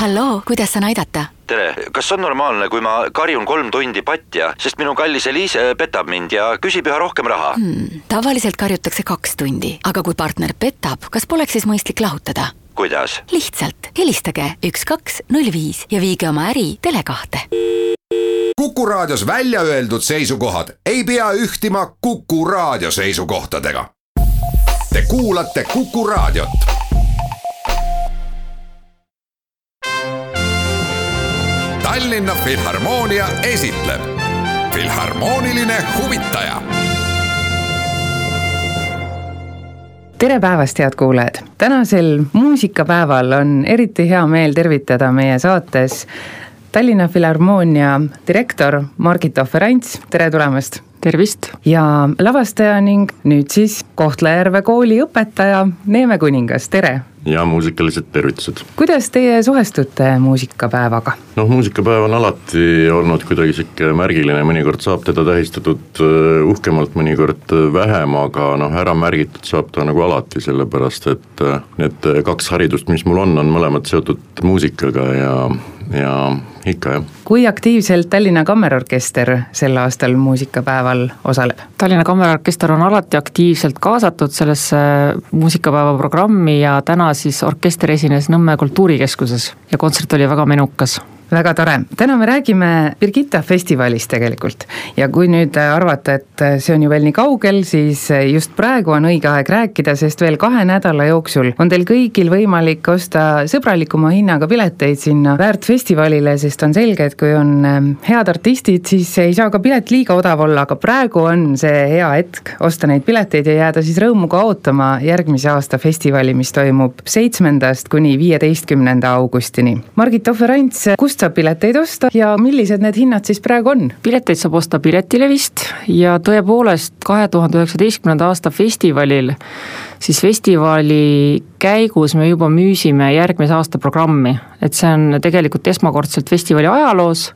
halloo, kuidas saan aidata? tere, kas on normaalne, kui ma karjun kolm tundi patja, sest minu kallis Eliise petab mind ja küsib üha rohkem raha hmm,? tavaliselt karjutakse kaks tundi, aga kui partner petab, kas poleks siis mõistlik lahutada? kuidas? lihtsalt helistage üks, kaks, null viis ja viige oma äri Tele2-te. kuku raadios välja öeldud seisukohad ei pea ühtima Kuku raadio seisukohtadega. Te kuulate Kuku raadiot Tallinna Filharmoonia esitleb Filharmooniline huvitaja. tere päevast, head kuulajad! tänasel muusikapäeval on eriti hea meel tervitada meie saates Tallinna Filharmoonia direktor Margit Ohver-Ants, tere tulemast! tervist! ja lavastaja ning nüüd siis Kohtla-Järve kooli õpetaja Neeme Kuningas, tere! Ja muusikalised tervitused. kuidas teie suhestute muusikapäevaga? noh, muusikapäev on alati olnud kuidagi sihuke märgiline, mõnikord saab teda tähistatud äh, uhkemalt, mõnikord äh, vähem, aga noh, ära märgitud saab ta nagu alati, sellepärast et äh, need kaks haridust, mis mul on, on mõlemad seotud muusikaga ja, ja ikka jah. kui aktiivselt Tallinna Kammerorkester sel aastal muusikapäeval osaleb? Tallinna Kammerorkester on alati aktiivselt kaasatud sellesse muusikapäeva programmi ja täna siis orkester esines Nõmme kultuurikeskuses ja kontsert oli väga menukas väga tore, täna me räägime Birgitta festivalist tegelikult ja kui nüüd arvata, et see on ju veel nii kaugel, siis just praegu on õige aeg rääkida, sest veel kahe nädala jooksul on teil kõigil võimalik osta sõbralikuma hinnaga pileteid sinna väärtfestivalile, sest on selge, et kui on ähm, head artistid, siis ei saa ka pilet liiga odav olla, aga praegu on see hea hetk osta neid pileteid ja jääda siis rõõmuga ootama järgmise aasta festivali, mis toimub seitsmendast kuni viieteistkümnenda augustini. Margit Ohver-Ants, kust saab pileteid osta ja millised need hinnad siis praegu on? pileteid saab osta Piletilevist ja tõepoolest kahe tuhande üheksateistkümnenda aasta festivalil siis festivali käigus me juba müüsime järgmise aasta programmi, et see on tegelikult esmakordselt festivali ajaloos,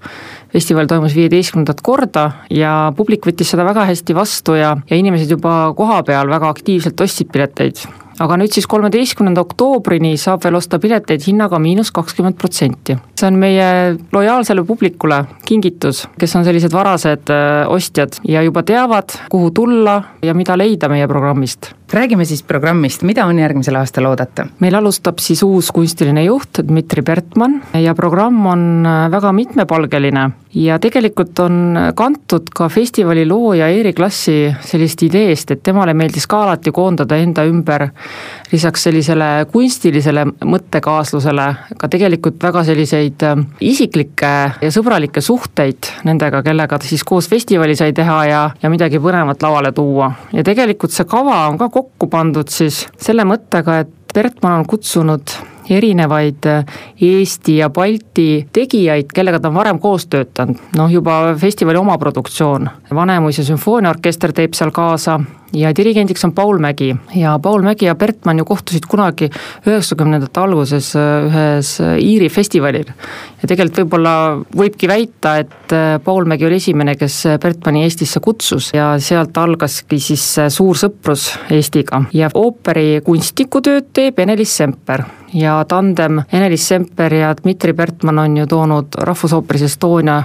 festival toimus viieteistkümnendat korda ja publik võttis seda väga hästi vastu ja, ja inimesed juba kohapeal väga aktiivselt ostsid pileteid aga nüüd siis kolmeteistkümnenda oktoobrini saab veel osta pileteid hinnaga miinus kakskümmend protsenti. see on meie lojaalsele publikule kingitus, kes on sellised varased äh, ostjad ja juba teavad, kuhu tulla ja mida leida meie programmist. räägime siis programmist, mida on järgmisel aastal oodata? meil alustab siis uus kunstiline juht Dmitri Bertmann ja programm on äh, väga mitmepalgeline ja tegelikult on kantud ka festivali looja Erik Lassi sellist ideest, et temale meeldis ka alati koondada enda ümber lisaks sellisele kunstilisele mõttekaaslusele ka tegelikult väga selliseid äh, isiklikke ja sõbralikke suhteid nendega, kellega ta siis koos festivali sai teha ja, ja midagi põnevat lauale tuua. ja tegelikult see kava on ka kokku pandud siis selle mõttega, et Bertmann on kutsunud erinevaid äh, Eesti ja Balti tegijaid, kellega ta on varem koos töötanud, noh juba festivali oma produktsioon. Vanemuise sümfooniaorkester teeb seal kaasa ja dirigendiks on Paul Mägi. Ja Paul Mägi ja Bertmann ju kohtusid kunagi üheksakümnendate alguses äh, ühes äh, Iiri festivalil. ja tegelikult võib-olla võibki väita, et Paul Mägi oli esimene, kes Bertmanni Eestisse kutsus. Ja sealt algaski siis suur sõprus Eestiga. Ja ooperi kunstnikutööd teeb Ene-Liis Semper. Ja tandem Ene-Liis Semper ja Dmitri Bertmann on ju toonud Rahvusooperis Estonia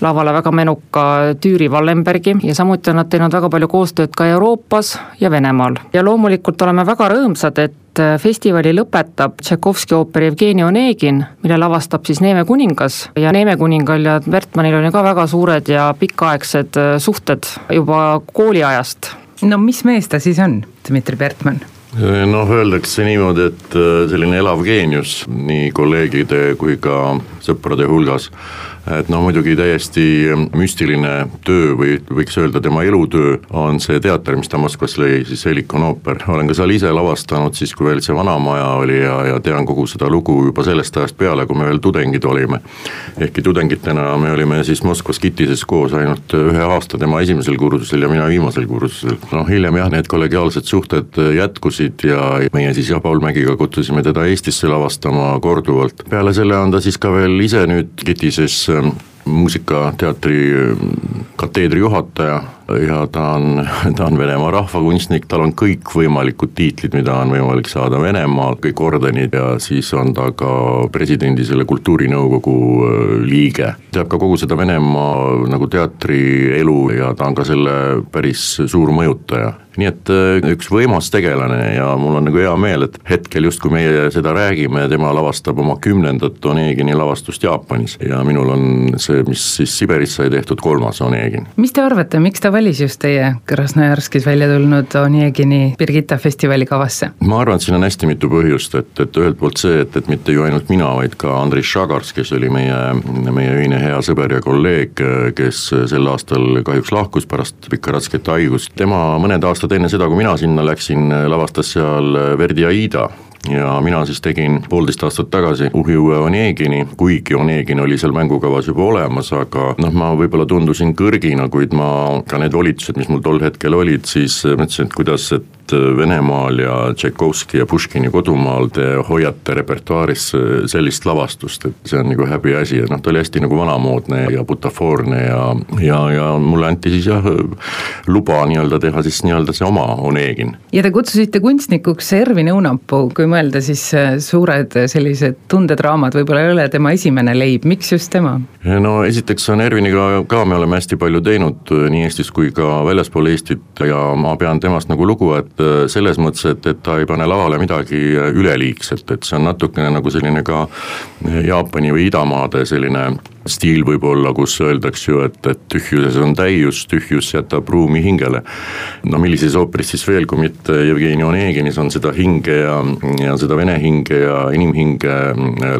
lavale väga menuka Tüüri Wallenbergi ja samuti on nad teinud väga palju koostööd ka Euroopas ja Venemaal. ja loomulikult oleme väga rõõmsad, et festivali lõpetab Tšaikovski ooper Jevgeni Onegin, mille lavastab siis Neeme kuningas ja Neeme kuningal ja Bertmannil on ju ka väga suured ja pikaaegsed suhted juba kooliajast. no mis mees ta siis on, Dmitri Bertmann? noh, öeldakse niimoodi, et äh, selline elav geenius nii kolleegide kui ka sõprade hulgas et noh, muidugi täiesti müstiline töö või võiks öelda tema elutöö on see teater, mis ta Moskvas lõi, siis Helikon ooper, olen ka seal ise lavastanud siis, kui veel see Vanamaja oli ja, ja tean kogu seda lugu juba sellest ajast peale, kui me veel tudengid olime. ehkki tudengitena me olime siis Moskvas Kitises koos ainult ühe aasta, tema esimesel kursusel ja mina viimasel kursusel. noh, hiljem jah, need kollegiaalsed suhted jätkusid ja meie siis jah, Paul Mägiga kutsusime teda Eestisse lavastama korduvalt. peale selle on ta siis ka veel ise nüüd um, muusikateatri kateedri juhataja. ja ta on, ta on Venemaa rahvakunstnik, tal on kõikvõimalikud tiitlid, mida on võimalik saada Venemaal, kõik ordenid ja siis on ta ka presidendi selle kultuurinõukogu äh, liige. teab ka kogu seda Venemaa nagu teatrielu ja ta on ka selle päris suur mõjutaja. nii et äh, üks võimas tegelane ja mul on nagu hea meel, et hetkel just, kui meie seda räägime, tema lavastab oma kümnendat Onegini lavastust Jaapanis. ja minul on see, mis siis Siberis sai tehtud, kolmas Onegin. mis te arvate, miks ta valis just teie Krasnojarskis välja tulnud Onegini Birgitta festivali kavasse? ma arvan, et siin on hästi mitu põhjust, et, et ühelt poolt see, et, et mitte ju ainult mina, vaid ka Andrei Šagars, kes oli meie, meie ühine hea sõber ja kolleeg, kes sel aastal kahjuks lahkus pärast pikka rasket haigust, tema mõned aastad enne seda, kui mina sinna läksin, lavastas seal Verdi Aida ja mina siis tegin poolteist aastat tagasi Uhi uue Onegini, kuigi Onegin oli seal mängukavas juba olemas, aga noh, ma võib-olla tundusin kõrgina, kuid ma, ka need volitused, mis mul tol hetkel olid, siis mõtlesin, et kuidas, et Venemaal ja Tšaikovski ja Puškini kodumaal te hoiate repertuaaris sellist lavastust, et see on nagu häbiasi ja noh, ta oli hästi nagu vanamoodne ja butafoorne ja, ja, ja mulle anti siis jah, luba nii-öelda teha siis nii-öelda see oma Onegin. ja te kutsusite kunstnikuks Ervin Õunapuu, kui mõelda, siis äh, suured äh, sellised tundedraamad võib-olla ei ole tema esimene leib, miks just tema? no esiteks on Erviniga ka, me oleme hästi palju teinud äh, nii Eestis kui ka väljaspool Eestit ja ma pean temast nagu lugu, et selles mõttes, et, et ta ei pane lavale midagi üleliigset, et see on natukene nagu selline ka Jaapani või idamaade selline stiil võib-olla, kus öeldakse ju, et, et tühjuses on täius, tühjus jätab ruumi hingele. no millises ooperis siis veel, kui mitte Jevgeni Oneginis on seda hinge ja, ja seda vene hinge ja inimhinge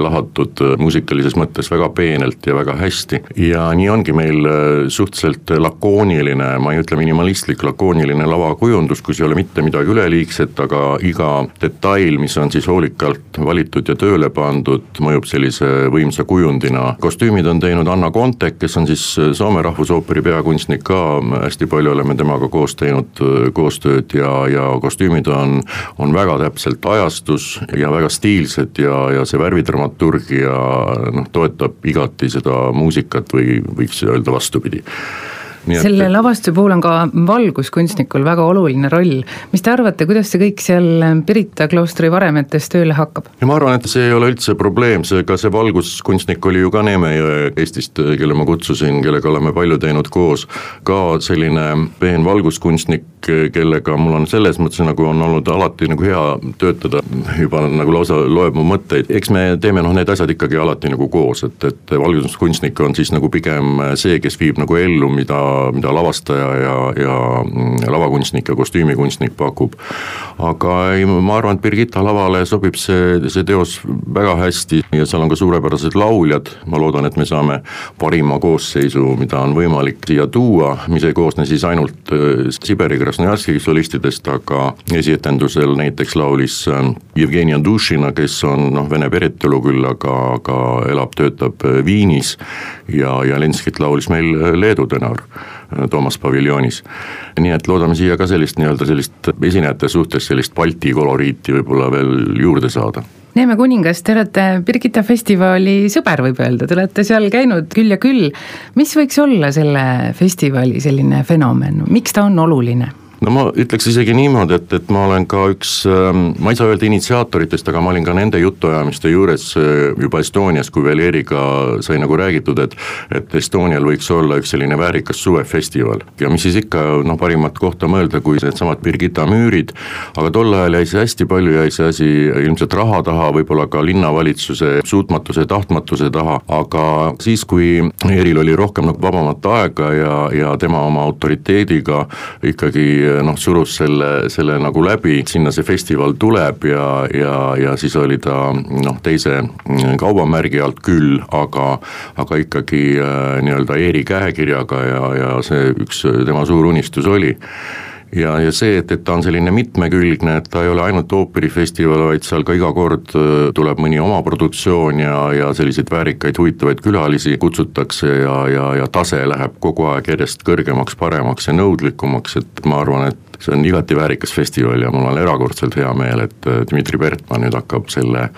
lahatud muusikalises mõttes väga peenelt ja väga hästi. ja nii ongi meil suhteliselt lakooniline, ma ei ütle minimalistlik, lakooniline lavakujundus, kus ei ole mitte midagi üleliigset, aga iga detail, mis on siis hoolikalt valitud ja tööle pandud, mõjub sellise võimsa kujundina, kostüümid on teinud Anna Kontek, kes on siis äh, Soome Rahvusooperi peakunstnik ka, hästi palju oleme temaga koos teinud äh, koostööd ja, ja kostüümid on, on väga täpselt ajastus ja väga stiilsed ja, ja see värvidramaturgia noh, toetab igati seda muusikat või võiks öelda vastupidi selle et... lavastuse puhul on ka valguskunstnikul väga oluline roll. mis te arvate, kuidas see kõik seal Pirita kloostri varemetes tööle hakkab? ja ma arvan, et see ei ole üldse probleem, see ka see valguskunstnik oli ju ka Neeme Jõe Eestist, kelle ma kutsusin, kellega oleme palju teinud koos. ka selline peen valguskunstnik, kellega mul on selles mõttes nagu on olnud alati nagu hea töötada, juba nagu lausa loeb mu mõtteid, eks me teeme noh, need asjad ikkagi alati nagu koos, et, et valguskunstnik on siis nagu pigem see, kes viib nagu ellu, mida mida lavastaja ja, ja lavakunstnik ja kostüümikunstnik pakub. aga ei, ma arvan, et Birgitta lavale sobib see, see teos väga hästi ja seal on ka suurepärased lauljad, ma loodan, et me saame parima koosseisu, mida on võimalik siia tuua, mis ei koosne siis ainult äh, Siberi Krasnojarski solistidest, aga esietendusel näiteks laulis äh, Jevgeni Andušina, kes on noh, vene päritolu küll, aga, aga elab, töötab äh, Viinis. Ja, ja Lenskit laulis meil Leedu tenor Toomas paviljoonis. nii et loodame siia ka sellist nii-öelda sellist esinejate suhtes sellist Balti koloriiti võib-olla veel juurde saada Neeme kuningas, te olete Birgitta festivali sõber, võib öelda, te olete seal käinud küll ja küll. mis võiks olla selle festivali selline fenomen, miks ta on oluline? No ma ütleks isegi niimoodi, et, et ma olen ka üks, ähm, ma ei saa öelda initsiaatoritest, aga ma olin ka nende jutuajamiste juures äh, juba Estonias, kui veel Eeriga sai nagu räägitud, et et Estonial võiks olla üks selline väärikas suvefestival. ja mis siis ikka noh, parimat kohta mõelda, kui needsamad Birgitta müürid, aga tol ajal jäi see hästi palju, jäi see asi ilmselt raha taha, võib-olla ka linnavalitsuse suutmatuse, tahtmatuse taha, aga siis, kui Eeril oli rohkem nagu vabamat aega ja, ja tema oma autoriteediga ikkagi noh, surus selle, selle nagu läbi, sinna see festival tuleb ja, ja, ja siis oli ta noh, teise kaubamärgi alt küll, aga aga ikkagi äh, nii-öelda Eeri käekirjaga ja, ja see üks tema suur unistus oli ja, ja see, et, et ta on selline mitmekülgne, et ta ei ole ainult ooperifestival, vaid seal ka iga kord äh, tuleb mõni oma produktsioon ja, ja selliseid väärikaid huvitavaid külalisi kutsutakse ja, ja, ja tase läheb kogu aeg järjest kõrgemaks, paremaks ja nõudlikumaks, et ma arvan, et see on igati väärikas festival ja mul on erakordselt hea meel, et äh, Dmitri Bertmann nüüd hakkab selle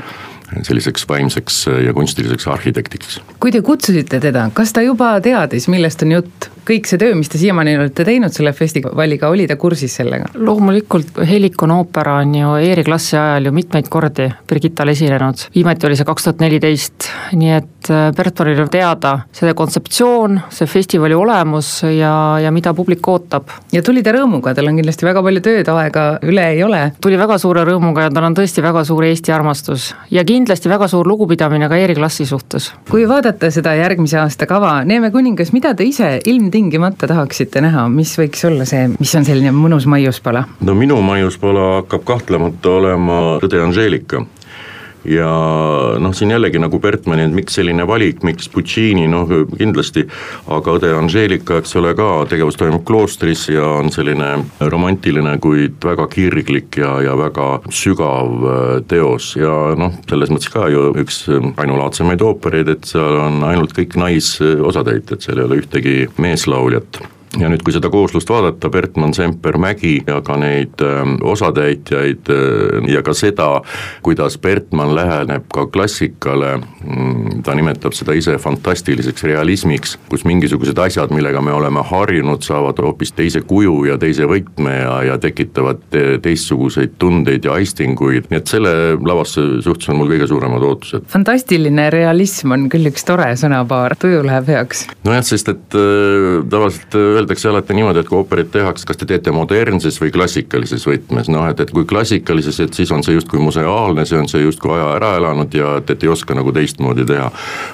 selliseks vaimseks ja kunstiliseks arhitektiks. kui te kutsusite teda, kas ta juba teadis, millest on jutt? Kõik see töö, mis te siiamaani olete teinud selle festivaliga, oli ta kursis sellega? loomulikult, Helikon oopera on ju Eeri klassi ajal ju mitmeid kordi Birgittal esinenud, viimati oli see kaks tuhat neliteist, nii et Bertolil on teada see kontseptsioon, see festivali olemus ja, ja mida publik ootab. ja tuli ta rõõmuga, tal on kindlasti väga palju tööd, aega üle ei ole. tuli väga suure rõõmuga ja tal on tõesti väga suur Eesti armastus ja kindlasti väga suur lugupidamine ka Eeri klassi suhtes. kui vaadata seda järgmise aasta kava, Neeme kuningas, mida te ise ilmtingimata tahaksite näha, mis võiks olla see, mis on selline mõnus maiuspala? no minu maiuspala hakkab kahtlemata olema Tõde Angeelika ja noh, siin jällegi nagu Bertmanni, et miks selline valik, miks Puccini, noh kindlasti, aga õde Angeelika, eks ole, ka tegevus toimub kloostris ja on selline romantiline, kuid väga kirglik ja, ja väga sügav äh, teos. Ja noh, selles mõttes ka ju üks ainulaadsemaid oopereid, et seal on ainult kõik naisosatäitjad, seal ei ole ühtegi meeslauljat ja nüüd, kui seda kooslust vaadata, Bertmann, Semper, Mägi ja ka neid äh, osatäitjaid äh, ja ka seda, kuidas Bertmann läheneb ka klassikale mm,, ta nimetab seda ise fantastiliseks realismiks, kus mingisugused asjad, millega me oleme harjunud, saavad hoopis teise kuju ja teise võtme ja, ja tekitavad te, teistsuguseid tundeid ja aistinguid, nii et selle lavasse suhtes on mul kõige suuremad ootused. fantastiline realism on küll üks tore sõnapaar, tuju läheb heaks. nojah, sest et äh, tavaliselt äh, öeldakse alati niimoodi, et kui ooperit tehakse, kas te teete modernses või klassikalises võtmes, noh et, et kui klassikalises, et siis on see justkui museaalne, see on see justkui aja ära elanud ja et, et ei oska nagu teistmoodi teha.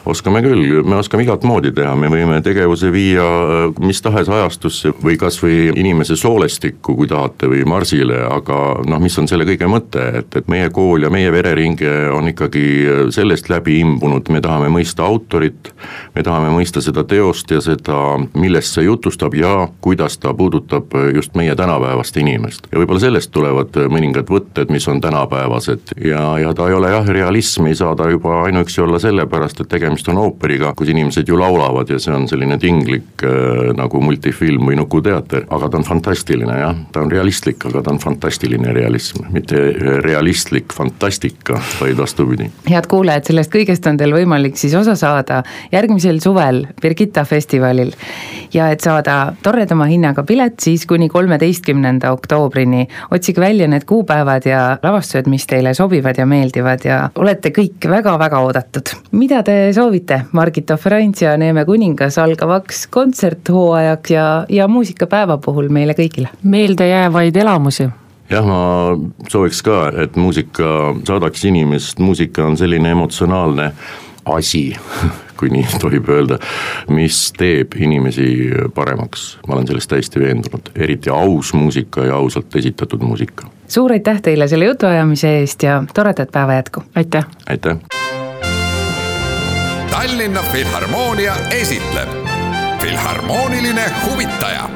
oskame küll, me oskame igat moodi teha, me võime tegevuse viia äh, mis tahes ajastusse või kas või inimese soolestikku, kui tahate, või marsile, aga noh, mis on selle kõige mõte, et, et meie kool ja meie vereringe on ikkagi äh, sellest läbi imbunud, me tahame mõista autorit, me tahame mõista seda teost ja seda, millest see jutustab ja kuidas ta puudutab just meie tänapäevast inimest. ja võib-olla sellest tulevad mõningad võtted, mis on tänapäevased. Ja, ja ta ei ole jah, realism ei saa ta juba ainuüksi olla sellepärast, et tegemist on ooperiga, kus inimesed ju laulavad ja see on selline tinglik äh, nagu multifilm või Nukuteater, aga ta on fantastiline jah, ta on realistlik, aga ta on fantastiline realism, mitte realistlik fantastika, vaid vastupidi. head kuulajad, sellest kõigest on teil võimalik siis osa saada järgmisel suvel Birgitta festivalil. Ja et saada toredama hinnaga pilet siis kuni kolmeteistkümnenda oktoobrini. otsige välja need kuupäevad ja lavastused, mis teile sobivad ja meeldivad ja olete kõik väga-väga oodatud. mida te soovite Margit Oferants ja Neeme kuningas algavaks kontserthooajaks ja, ja muusikapäeva puhul meile kõigile? meeldejäävaid elamusi jah, ma sooviks ka, et muusika saadaks inimest, muusika on selline emotsionaalne asi kui nii tohib öelda, mis teeb inimesi paremaks, ma olen selles täiesti veendunud, eriti aus muusika ja ausalt esitatud muusika. suur aitäh teile selle jutuajamise eest ja toredat päeva jätku! aitäh! aitäh! Tallinna Filharmoonia esitleb Filharmooniline huvitaja